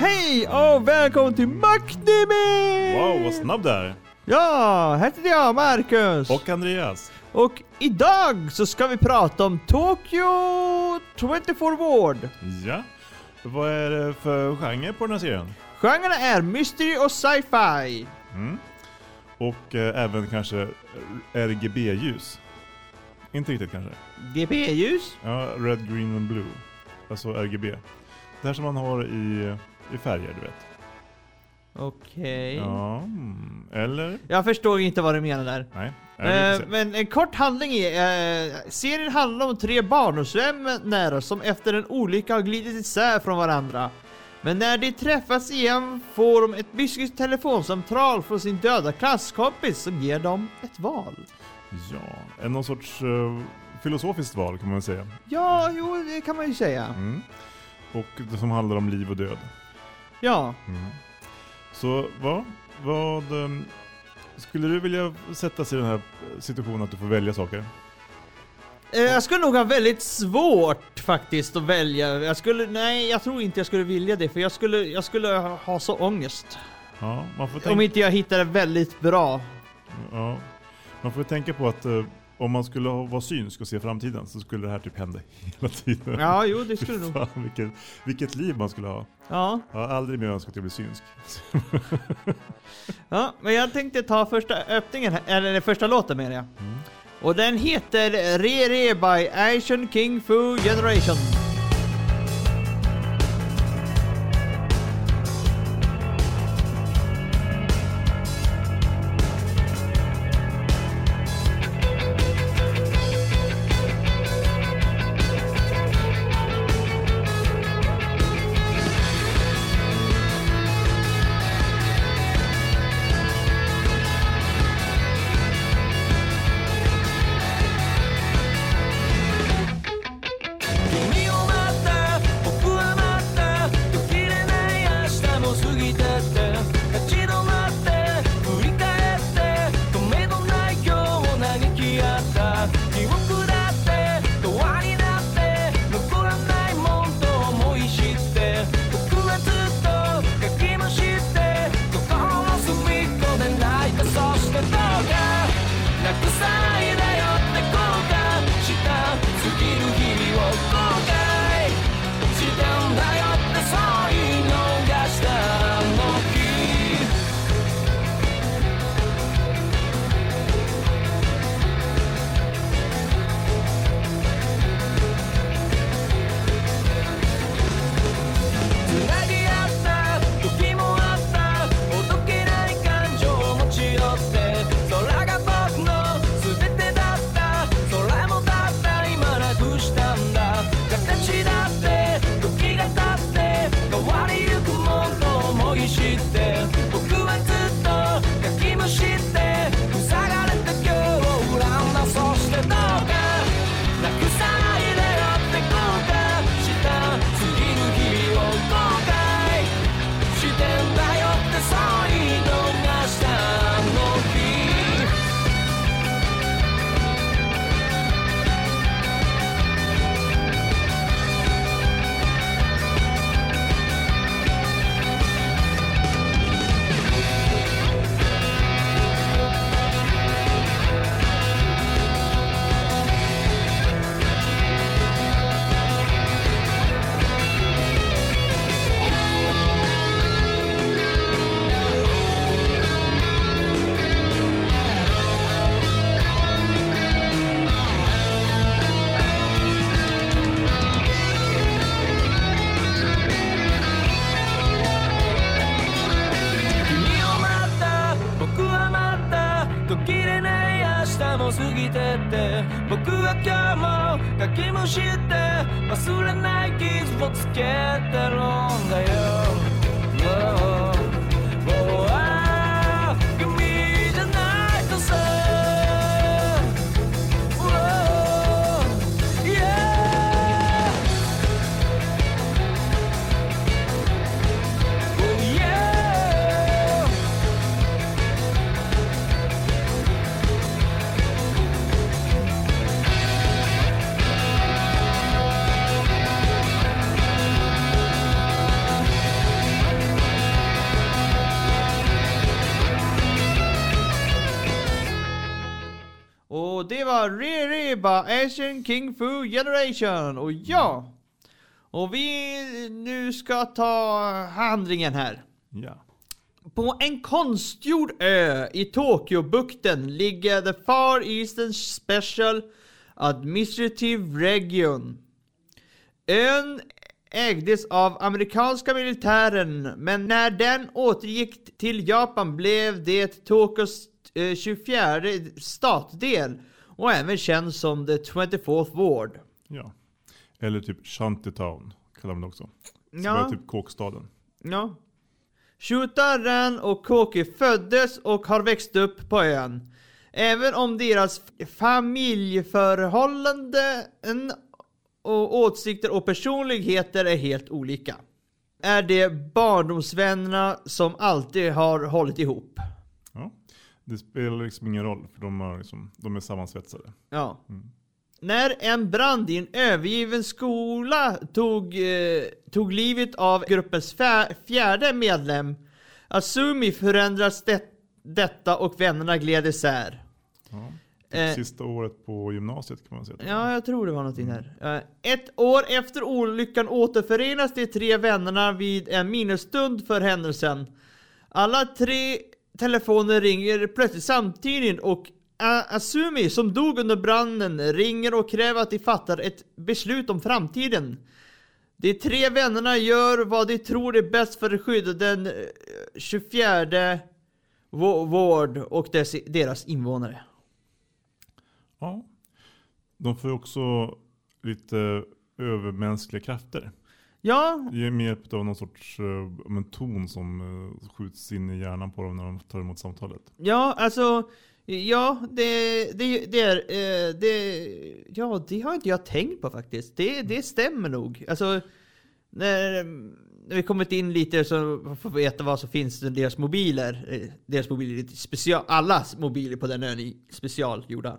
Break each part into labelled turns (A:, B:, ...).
A: Hej och välkommen till Macknimi!
B: Wow, vad snabb du är!
A: Ja, här heter jag Marcus.
B: Och Andreas.
A: Och idag så ska vi prata om Tokyo 24 Ward.
B: Ja. Vad är det för genre på den här serien?
A: Genrerna är mystery och sci-fi.
B: Mm. Och eh, även kanske RGB-ljus. Inte riktigt kanske.
A: GP-ljus.
B: Ja, Red, Green and Blue. Alltså RGB. Det här som man har i, i färger, du vet.
A: Okej.
B: Ja, mm. eller?
A: Jag förstår inte vad du menar där.
B: Nej.
A: Eh, men en kort handling är, eh, serien handlar om tre barndomsvänner som efter en olycka har glidit isär från varandra. Men när de träffas igen får de ett mystiskt telefonsamtal från sin döda klasskompis som ger dem ett val.
B: Ja, en någon sorts eh, filosofiskt val kan man säga.
A: Ja, jo, det kan man ju säga.
B: Mm. Och det som handlar om liv och död.
A: Ja,
B: Mm. Så vad, vad ehm, skulle du vilja sätta sig i den här situationen att du får välja saker?
A: eh, jag skulle nog ha väldigt svårt faktiskt att välja. Jag skulle, nej, jag tror inte jag skulle vilja det för jag skulle, jag skulle ha så ångest.
B: Ja, man får
A: Om
B: tänka,
A: inte jag hittar det väldigt bra.
B: ja, man får tänka på att eh, om man skulle ha- vara synsk och se framtiden så skulle det här typ hända hela tiden.
A: Ja, jo, det skulle nog.
B: Fan, vilket, vilket liv man skulle ha.
A: Ja.
B: Jag har aldrig mer önskat att jag blir synsk.
A: Ja, men jag tänkte ta första öppningen, eller första låten menar jag. Och den heter Re Re by Asian King Fu Generation.
C: ら
A: ない傷をつけてるんだよ
C: var Ririba Asian King Fu Generation. Och ja, och vi nu ska ta handlingen här.
B: Ja.
C: På en konstgjord ö i Tokyobukten ligger The Far Eastern Special Administrative Region. Ön ägdes av amerikanska militären, men när den återgick till Japan blev det Tokyos eh, 24 statsdel och även känd som the 24th Ward.
B: ja. Eller typ Shantytown kallar de det också. Så
C: Ja.
B: bara typ kåkstaden.
C: Ja. Shuta, Ran och Koki föddes och har växt upp på ön. Även om deras familjeförhållanden och åsikter och personligheter är helt olika. Är det barndomsvännerna som alltid har hållit ihop.
B: Det spelar liksom ingen roll för de, har liksom, de är sammansvetsade.
C: Ja. När en brand i en övergiven skola tog, eh, tog livet av gruppens fjärde medlem, Asumi förändras det, detta och vännerna gled isär.
B: Ja.
C: Eh,
B: Sista året på gymnasiet kan man säga.
C: Ja, jag tror det var någonting där. Eh, Ett år efter olyckan återförenas de tre vännerna vid en minnesstund för händelsen. Alla tre Telefonen ringer plötsligt samtidigt och Asumi, som dog under branden, ringer och kräver att de fattar ett beslut om framtiden. De tre vännerna gör vad de tror är bäst för att skydda den eh, 24 vård och dess, deras invånare.
B: Ja. De får ju också lite övermänskliga krafter.
C: Ja,
B: med hjälp av någon sorts uh, en ton som eh, skjuts in i hjärnan på dem när de tar emot samtalet.
C: Ja, alltså Ja, det, det, det är... eh, Det, ja, det har inte jag tänkt på faktiskt. Det, det stämmer nog. Alltså, när, när vi kommit in lite så får vi veta vad som finns i deras mobiler. Deras mobiler är lite special... Allas mobiler på den ön är specialgjorda.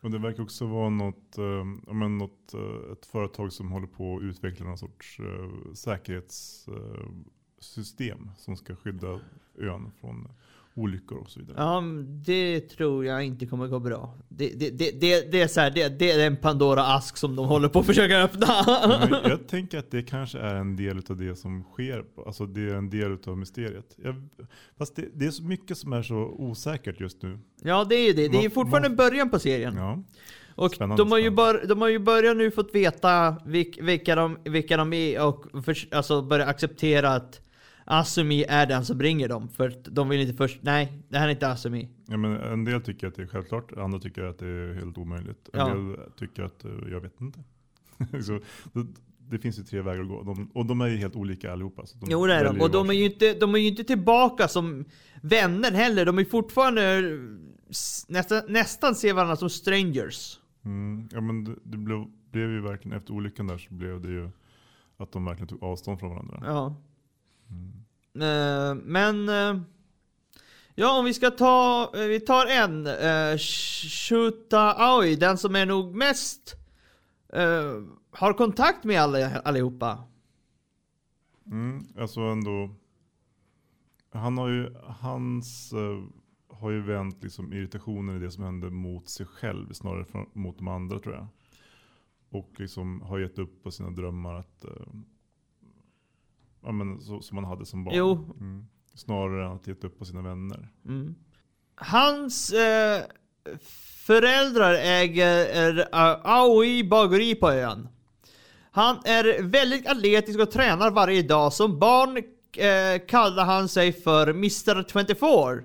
B: Och det verkar också vara något, eh, men något eh, ett företag som håller på att utveckla någon sorts eh, säkerhetssystem eh, som ska skydda ön från olyckor och så vidare.
C: Ja, det tror jag inte kommer gå bra. Det, det, det, det, är så här, det, är en Pandora-ask som de håller på att försöka öppna.
B: Men jag tänker att det kanske är en del av det som sker. Alltså det är en del av mysteriet. Jag, fast det, är så mycket som är så osäkert just nu.
C: Ja, det är ju det. Det är fortfarande början på serien.
B: Ja.
C: Och
B: Spännande,
C: de har, ju bör, de har ju börjat nu fått veta vilk, vilka, de, vilka de är och för, alltså börja acceptera att Asumi är den som ringer dem. För att de vill inte först, nej, det här är inte Asumi.
B: Ja, men en del tycker att det är självklart, andra tycker att det är helt omöjligt. En
C: Ja.
B: del tycker att eh, jag vet inte. så, det, det finns ju tre vägar att gå. De, och de är ju helt olika allihopa. Så de
C: Jo det är de. Och de är, ju inte, de är ju inte tillbaka som vänner heller. De är fortfarande nästan, nästan ser varandra som strangers.
B: Mm, ja men det, det blev, blev ju verkligen, efter olyckan där så blev det ju att de verkligen tog avstånd från varandra.
C: Ja. Mm. men... Eh, ja, om vi ska ta... Eh, vi tar en. Uh, Shuta Aoi, den som är nog mest... har kontakt med alla, allihopa.
B: Mm, alltså ändå, han har ju, hans har ju vänt liksom irritationen i det som hände mot sig själv snarare än mot de andra tror jag. Och liksom har gett upp på sina drömmar att, ja men så, som man hade som barn.
C: Jo.
B: Mm. Snarare än att gett upp på sina vänner.
C: Mm. Hans eh, föräldrar äger uh, Aoi bageri på ön. Han är väldigt atletisk och tränar varje dag. Som barn eh, kallade han sig för Mr 24.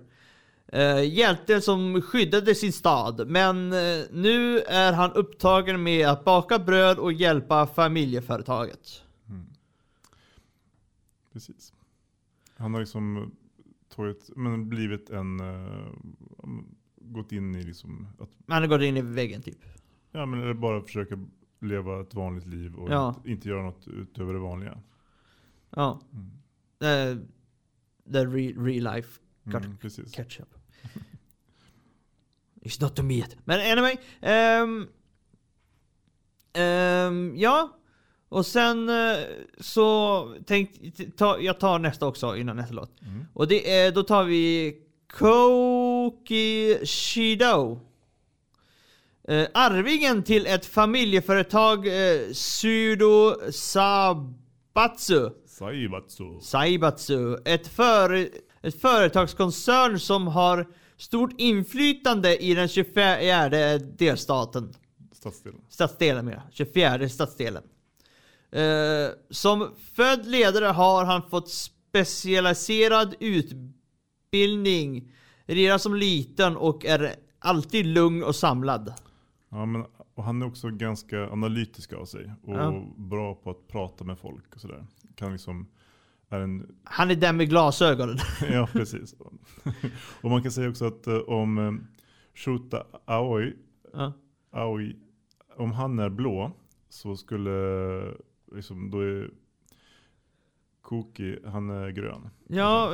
C: Eh, hjälten som skyddade sin stad. Men eh, nu är han upptagen med att baka bröd och hjälpa familjeföretaget.
B: Precis. Han har liksom tagit, men blivit en, eh, gått in i liksom att
C: Han har gått in i väggen typ.
B: Ja men eller bara försöka leva ett vanligt liv och
C: Ja.
B: inte, inte göra något utöver det vanliga.
C: Ja. Eh, the real, real life
B: Mm, precis.
C: ketchup. It's not to me yet. Men anyway. ehm, ehm, ja. Och sen eh, så tänkte ta, jag tar nästa också innan nästa låt.
B: Mm.
C: Och det är, då tar vi Ko Koki Shido. Eh, arvingen till ett familjeföretag eh, Sudo Sabatsu.
B: Saibatsu.
C: Saibatsu. Ett, före, ett företagskoncern som har stort inflytande i den 24 delstaten.
B: Stadsdelen.
C: Stadsdelen med 24 stadsdelen. Eh, som född ledare har han fått specialiserad utbildning redan som liten och är alltid lugn och samlad.
B: Ja, men, och han är också ganska analytisk av sig. Och
C: Ja.
B: bra på att prata med folk och sådär. Kan liksom, är en,
C: Han är den med glasögonen.
B: ja precis. och man kan säga också att eh, om eh, Shota Aoi,
C: ja.
B: Aoi, om han är blå så skulle, liksom, då är Koki, han är grön.
C: Ja,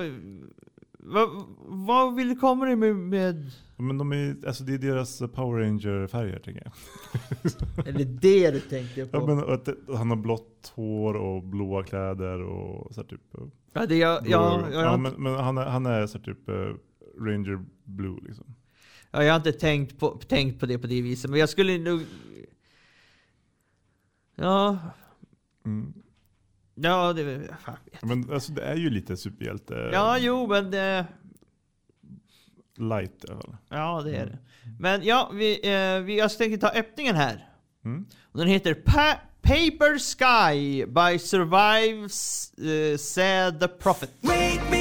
C: vad, vad vill du komma dig med, med...
B: Ja, Men de är, alltså det är deras Power Ranger-färger tänker jag.
C: Är det det du tänkte på?
B: Ja, men att han har blått hår och blåa kläder och så här typ. eh,
C: Ja, det jag,
B: blå
C: jag,
B: ögon.
C: jag,
B: ja, men, men han är, han är så här typ eh, Ranger Blue liksom.
C: ja, jag har inte tänkt på, tänkt på det på det viset, men jag skulle nog... Ja,
B: Mm.
C: ja det... Fan, vet.
B: Men alltså det är ju lite superhjälte
C: Ja, jo, men det...
B: light i alla fall.
C: Ja, det är det. Men ja, vi, eh, vi, jag tänker ta öppningen här.
B: Mm.
C: Och den heter pa Paper Sky by Survives eh, Said the Prophet.
D: Wake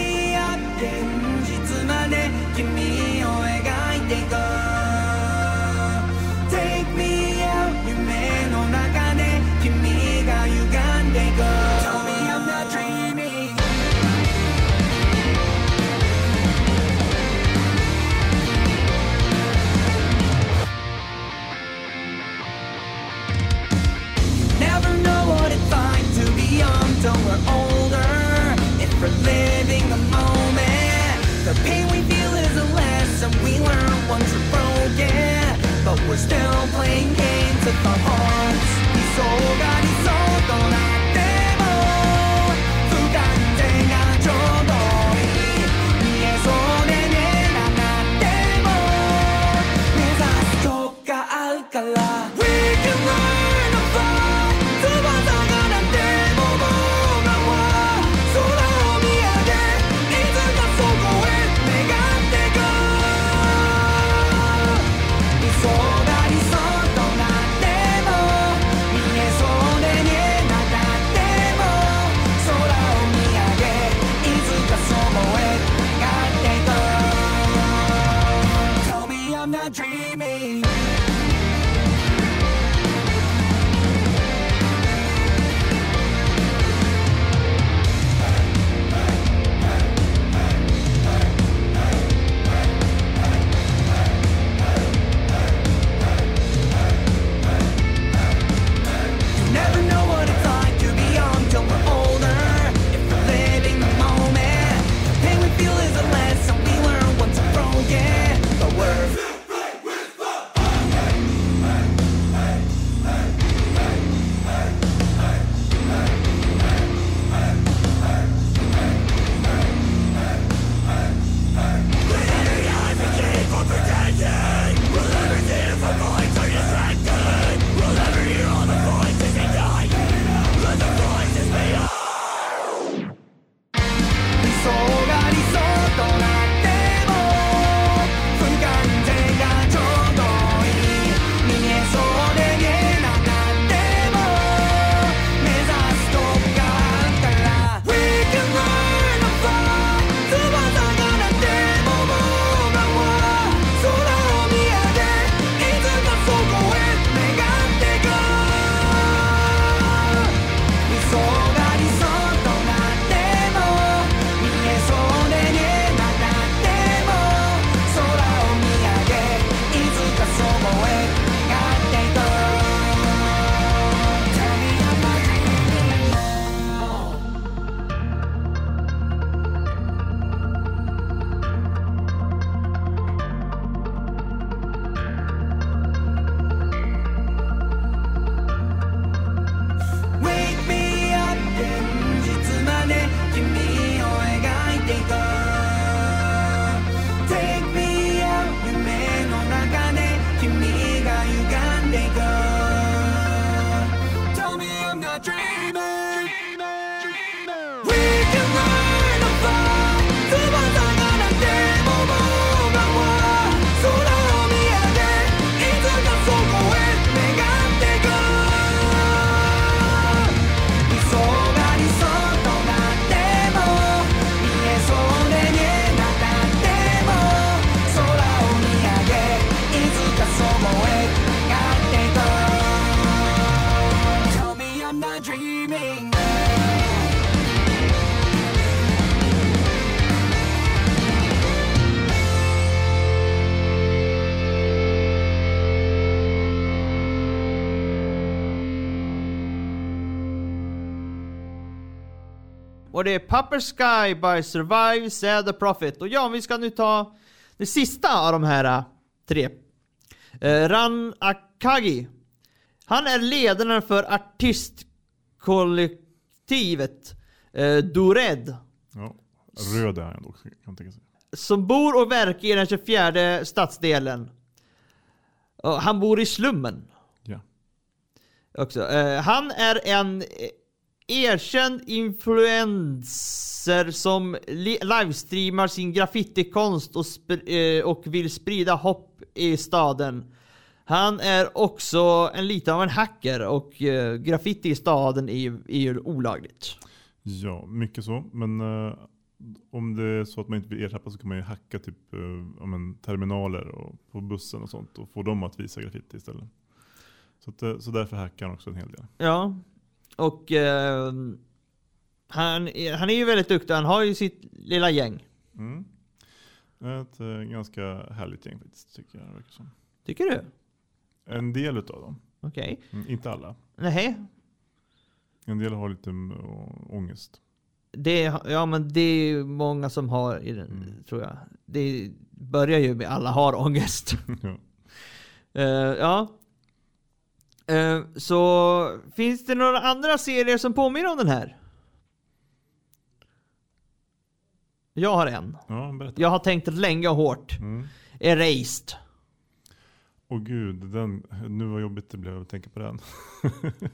C: det är Pupper Sky by Survive, Sad the Prophet. Och ja, vi ska nu ta det sista av de här äh, tre. Eh, Ran Akagi. Han är ledaren för artistkollektivet eh, Dored.
B: Ja. Röd är han dock, kan man tänka sig.
C: Som bor och verkar i den 24 stadsdelen. Och han bor i slummen.
B: Ja.
C: också. Eh, han är en erkänd influencer som li- livestreamar sin graffitikonst och, eh, och vill sprida hopp i staden. Han är också en lite av en hacker och eh, graffiti i staden är ju, är ju olagligt.
B: Ja, mycket så. Men eh, om det är så att man inte vill ertappa så kan man ju hacka typ eh, men, terminaler och, på bussen och sånt och få dem att visa graffiti istället. Så, att, eh, så därför hackar han också en hel del.
C: Ja, och eh, han, han är ju väldigt duktig. Han har ju sitt lilla gäng.
B: Mm. Ett eh, ganska härligt gäng faktiskt, tycker jag verkar som.
C: Tycker du?
B: En del utav dem.
C: Okej.
B: Mm, inte alla.
C: Nej,
B: En del har lite mm, ångest.
C: Det, ja men det är ju många som har i den,
B: Mm.
C: tror jag. Det börjar ju med alla har ångest.
B: ja.
C: Eh, ja. Eh, så finns det några andra serier som påminner om den här? Jag har en.
B: ja.
C: Jag har tänkt länge och hårt.
B: Mm.
C: Erased.
B: Åh gud, den, nu vad jobbigt det blev att tänka på den.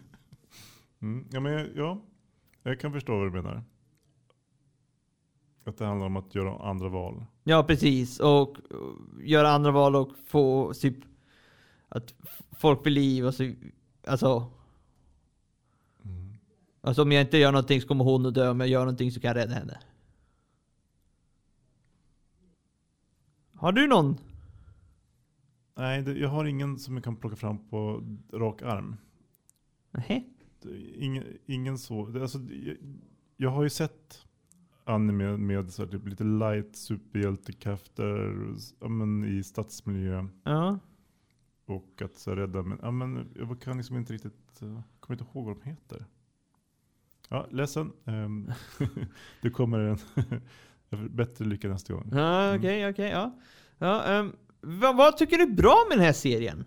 B: mm. Ja, men jag- ja, jag kan förstå vad du menar. Att det handlar om att göra andra val.
C: Ja precis, och uh, göra andra val och få typ att folk blir liv och så, alltså
B: Mm.
C: Alltså om jag inte gör någonting så kommer hon att dö, om jag gör någonting så kan jag rädda henne. Har du någon?
B: Nej, det, jag har ingen som jag kan plocka fram på rak arm.
C: Nej.
B: Ingen, ingen så. Det, alltså, jag, jag har ju sett anime med så här, typ lite light superhjältekrafter ja, men i stadsmiljö.
C: Ja.
B: Och att så rädda, men, ja, men jag kan liksom inte riktigt, uh, kommer inte ihåg vad de heter. Ja, ledsen. Um, det kommer en bättre lycka nästa gång.
C: Ja, okej, okej, ja. ja ehm, vad, vad tycker du är bra med den här serien?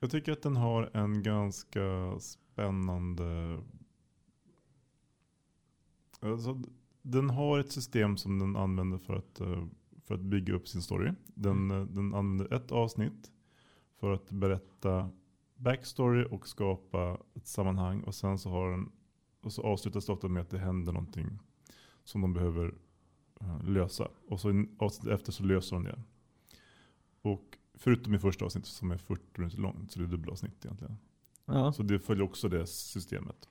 B: Jag tycker att den har en ganska spännande... Alltså, den har ett system som den använder för att, eh, för att bygga upp sin story. Den, eh, den använder ett avsnitt för att berätta backstory och skapa ett sammanhang. Och sen så, har den, och så avslutas det ofta med att det händer någonting som de behöver eh, lösa. Och så i avsnittet efter så löser de det. Och förutom i första avsnittet som är 40 minuter långt, så det är dubbelavsnitt egentligen.
C: Ja.
B: Så det följer också det systemet.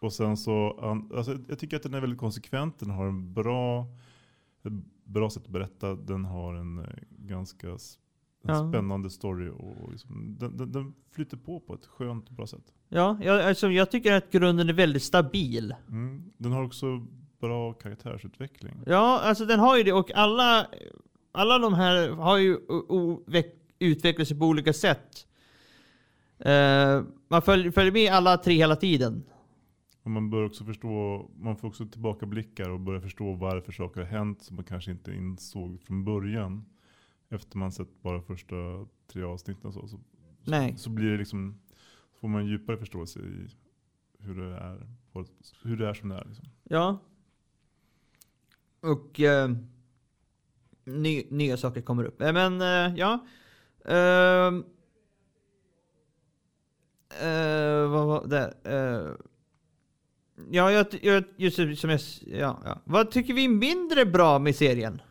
B: Och sen så, alltså jag tycker att den är väldigt konsekvent, den har en bra, bra sätt att berätta, den har en eh, ganska en
C: Ja.
B: spännande story och liksom, den, den, den flyter på på ett skönt bra sätt.
C: Ja, jag, alltså, jag tycker att grunden är väldigt stabil.
B: Mm. Den har också bra karaktärsutveckling.
C: Ja, alltså den har ju det och alla, alla de här har ju o- o- veck- utvecklat sig på olika sätt. Eh, man följer, följer med alla tre hela tiden.
B: Och man bör också förstå, man får också tillbakablickar och börja förstå varför saker har hänt som man kanske inte insåg från början. Efter man sett bara första tre avsnitten så, så,
C: Nej.
B: så blir det liksom, så får man en djupare förståelse i hur det är, hur det är som det är. Liksom.
C: Ja. Och eh, ny, nya saker kommer upp. Eh, Men eh, ja. Ehm. Eh, vad var det? Ja, jag, jag, just som jag, ja, ja. Vad tycker vi är mindre bra med serien?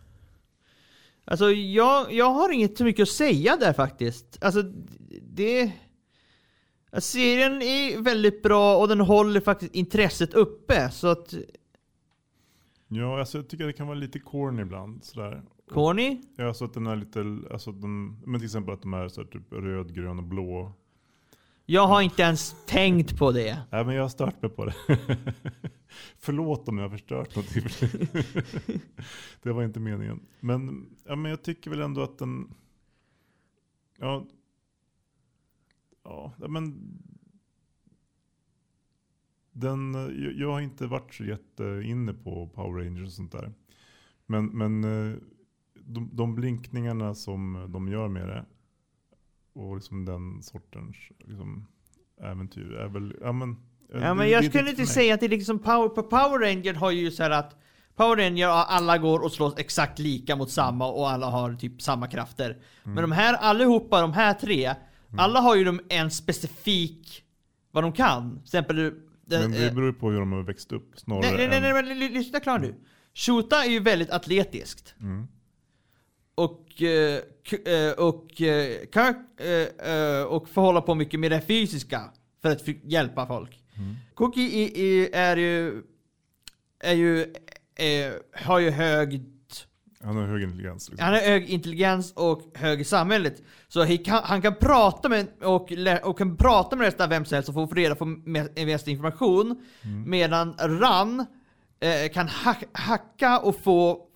C: Alltså jag, jag har inget så mycket att säga där faktiskt. Alltså det... Serien är väldigt bra och den håller faktiskt intresset uppe. Så att...
B: Ja, alltså jag tycker det kan vara lite corny ibland. Sådär.
C: Corny?
B: Ja, alltså att den är lite, alltså att de, men till exempel att de är så här, typ röd, grön och blå.
C: Jag har inte ens tänkt på det.
B: Nej men jag har stört mig på det. Förlåt om jag har förstört någonting. det var inte meningen. Men, ja, men jag tycker väl ändå att den... Ja, ja men... den, jag, jag har inte varit så jätteinne på Power Rangers och sånt där. Men, men eh, de, de blinkningarna som de gör med det och liksom den sortens liksom, äventyr är väl, ja men. eh,
C: Ja
B: det-
C: men jag
B: det
C: skulle inte säga att det är liksom Power, på Power Ranger har ju så här att Power Ranger, alla går och slåss exakt lika mot samma och alla har typ samma krafter.
B: Mm.
C: Men de här allihopa, de här tre, alla har ju de en specifik, vad de kan. Till exempel, den,
B: Men det
C: eh,
B: beror ju på hur de har växt upp snarare
C: nej, nej, nej, nej, lyssna klart nu. Shota är ju väldigt atletiskt.
B: Mm.
C: Och, eh, eh, och, eh, eh, och får hålla på mycket med det fysiska för att hjälpa folk.
B: Mm.
C: Cookie är ju, är ju, eh, har ju hög,
B: Han har hög intelligens. Liksom.
C: han har hög intelligens och hög i samhället. Så kan, han kan prata med, och, och kan prata med nästan vem som helst och få reda på me- mest information. Medan Ran eh, kan hack, hacka och få,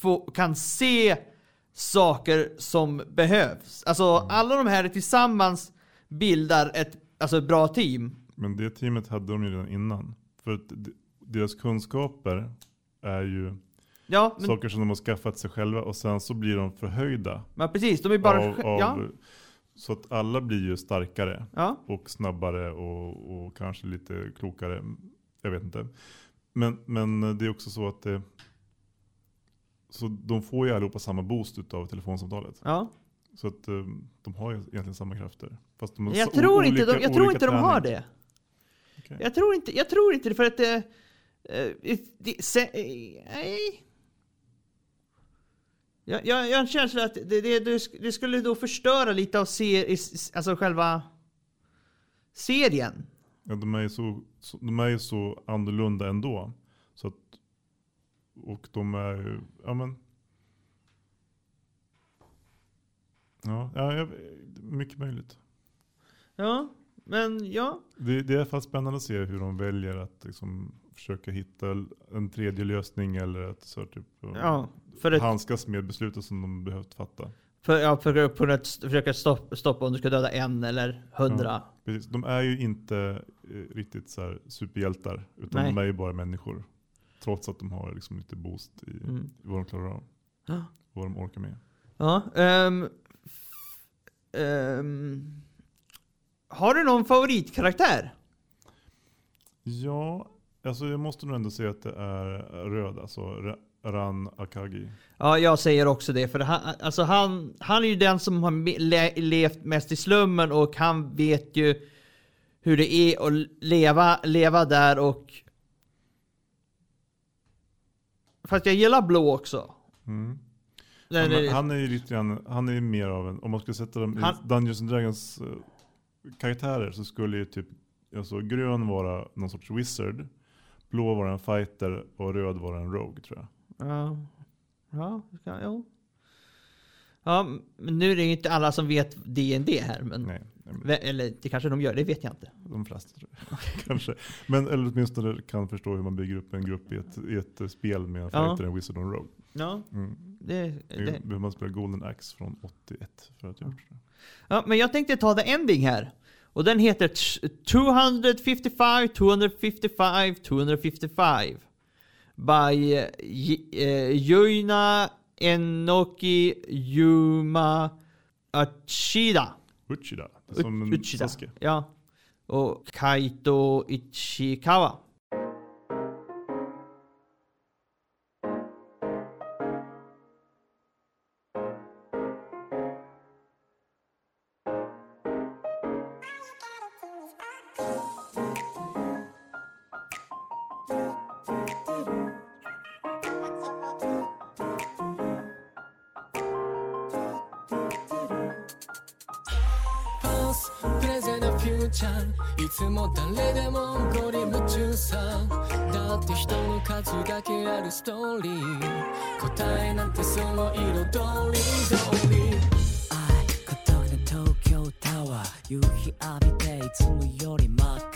C: få, kan se saker som behövs. Alltså alla de här tillsammans bildar ett alltså, bra team.
B: Men det teamet hade de ju redan innan. För deras kunskaper är ju
C: Ja, men,
B: saker som de har skaffat sig själva och sen så blir de förhöjda.
C: men precis, de är bara...
B: av, av,
C: ja,
B: Så att alla blir ju starkare
C: ja.
B: och snabbare och, och kanske lite klokare. Jag vet inte. Men, men det är också så att det, så de får ju allihopa samma boost av telefonsamtalet.
C: ja.
B: Så att eh, de har ju egentligen samma krafter. Fast de har
C: Jag tror
B: olika,
C: inte de, jag tror inte de har det.
B: Okej.
C: Jag tror inte, jag tror inte det för att det... eh, det se, eh, nej. Jag, jag, jag har en känsla att det, det, det, sk- det skulle då förstöra lite av ser, alltså själva serien.
B: Ja, de är ju så, de är så annorlunda ändå. Att, och de är ja men. Ja, ja mycket möjligt.
C: Ja, men ja.
B: Det, det är i alla fall spännande att se hur de väljer att liksom försöka hitta en tredje lösning eller att så typ,
C: ja för att,
B: handskas med beslutet som de behövt fatta.
C: för, ja, för att kunna st- försöka stopp, stoppa om du ska döda en eller hundra.
B: Precis. De är ju inte eh, riktigt så superhjältar. Utan
C: Nej.
B: de är ju bara människor. Trots att de har liksom lite boost i,
C: Mm.
B: vad de klarar av.
C: Ja.
B: Vad de orkar med.
C: Ja, f- ehm, har du någon favoritkaraktär?
B: Ja, alltså jag måste nog ändå säga att det är röd. Alltså Ra- Ran Akagi.
C: Ja, jag säger också det. För han, alltså han, han är ju den som har le, levt mest i slummen och han vet ju hur det är att leva, leva där och... Fast jag gillar blå också.
B: Mm. Han,
C: är-
B: han är ju lite grann, han är mer av en, om man skulle sätta dem
C: Han-
B: i Dungeons and Dragons eh, karaktärer så skulle ju typ, alltså grön vara någon sorts wizard, blå vara en fighter och röd vara en rogue tror jag.
C: Ja, ja, ja. Ja, men nu är det ju inte alla som vet D&D här, men...
B: Nej,
C: Eller det kanske de gör, det vet jag inte.
B: de flesta tror jag. Kanske. Men eller åtminstone kan förstå hur man bygger upp en grupp i ett, i ett eh, spel med
C: Ja.
B: fighter, en wizard en rogue.
C: Ja,
B: Mm.
C: det,
B: Det man spela Golden Axe från 81 för att göra det.
C: Ja, men jag tänkte ta the ending här. Och den heter t- 255, 255, 255. By J- eh, Yuina Enoki Yuma Achida.
B: Uchida, som
C: Uchida.
B: Sasuke.
C: Ja. Och Kaito Ichikawa.
E: ムちゃんいつも
F: 誰でもゴリ夢中さだって人の数だけあるストーリー。答えなんてその彩り通り。
E: 片手東京タワー夕日浴びていつもより真っ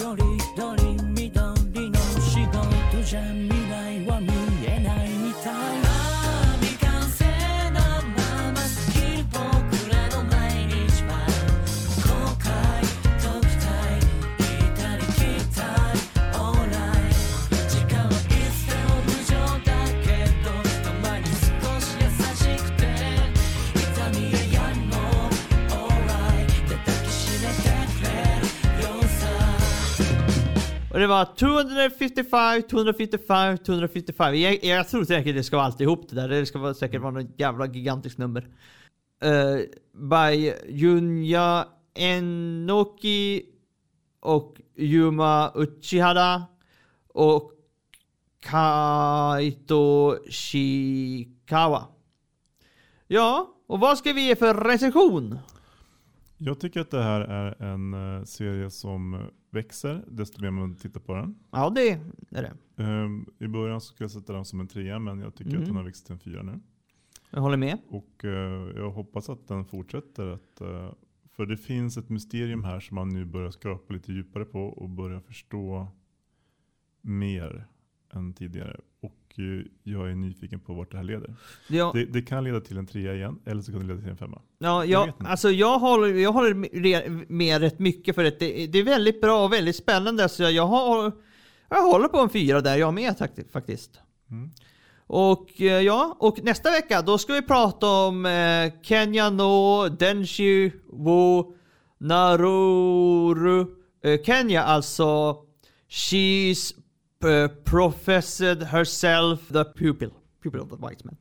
E: よりどり緑の仕事じゃ見
C: Och det var 255, 255, 255. Jag, jag tror säkert det ska vara alltihop det där. Det ska vara, säkert vara något jävla gigantiskt nummer. Uh, by Junya Enoki och Yuma Uchihara och Kaito Shikawa. Ja, och vad ska vi ge för recension?
B: Jag tycker att det här är en eh, serie som växer desto mer man tittar på den.
C: Ja, det är det.
B: Ehm, I början skulle jag sätta den som en trea men jag tycker
C: Mm.
B: att den har växt till en fyra nu.
C: Jag håller med.
B: Och eh, jag hoppas att den fortsätter. Att, eh, för det finns ett mysterium här som man nu börjar skrapa lite djupare på och börjar förstå mer än tidigare. Och jag är nyfiken på vart det här leder.
C: Ja,
B: Det, det kan leda till en trea igen eller så kan det leda till en femma.
C: Ja,
B: Jag
C: alltså jag håller, jag håller med, rätt mycket för att det, det är väldigt bra och väldigt spännande. Så jag, har, jag håller på en fyra där jag med faktiskt.
B: Mm.
C: Och eh, ja, och nästa vecka då ska vi prata om eh, Kenya no Denshi wo Naruru. Eh, Kenya alltså, she's uh, professed herself the pupil. Pupil of the white man.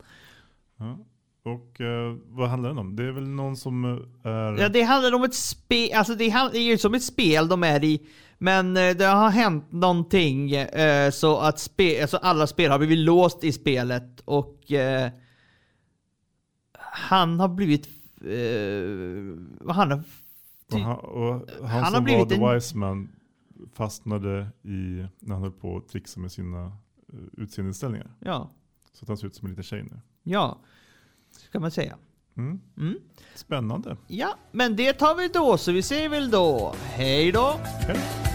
B: Ja. Och eh, vad handlar den om? Det är väl någon som eh, är...
C: Ja, det handlar om ett spel, alltså det, är ju som ett spel de är i. Men eh, det har hänt någonting eh, så att spe, alltså alla spel har blivit låst i spelet och han har blivit... Han har...
B: och han, och han,
C: han har
B: som
C: blivit
B: var The
C: en-
B: Wise Man fastnade i, när han höll på att trixa med sina uh, utseendeställningar.
C: Ja,
B: Så att han ser ut som en liten tjej nu.
C: ja. Kan man säga.
B: Mm.
C: Mm.
B: Spännande.
C: Ja, men det tar vi då, så vi säger väl då hej då.
B: Hej.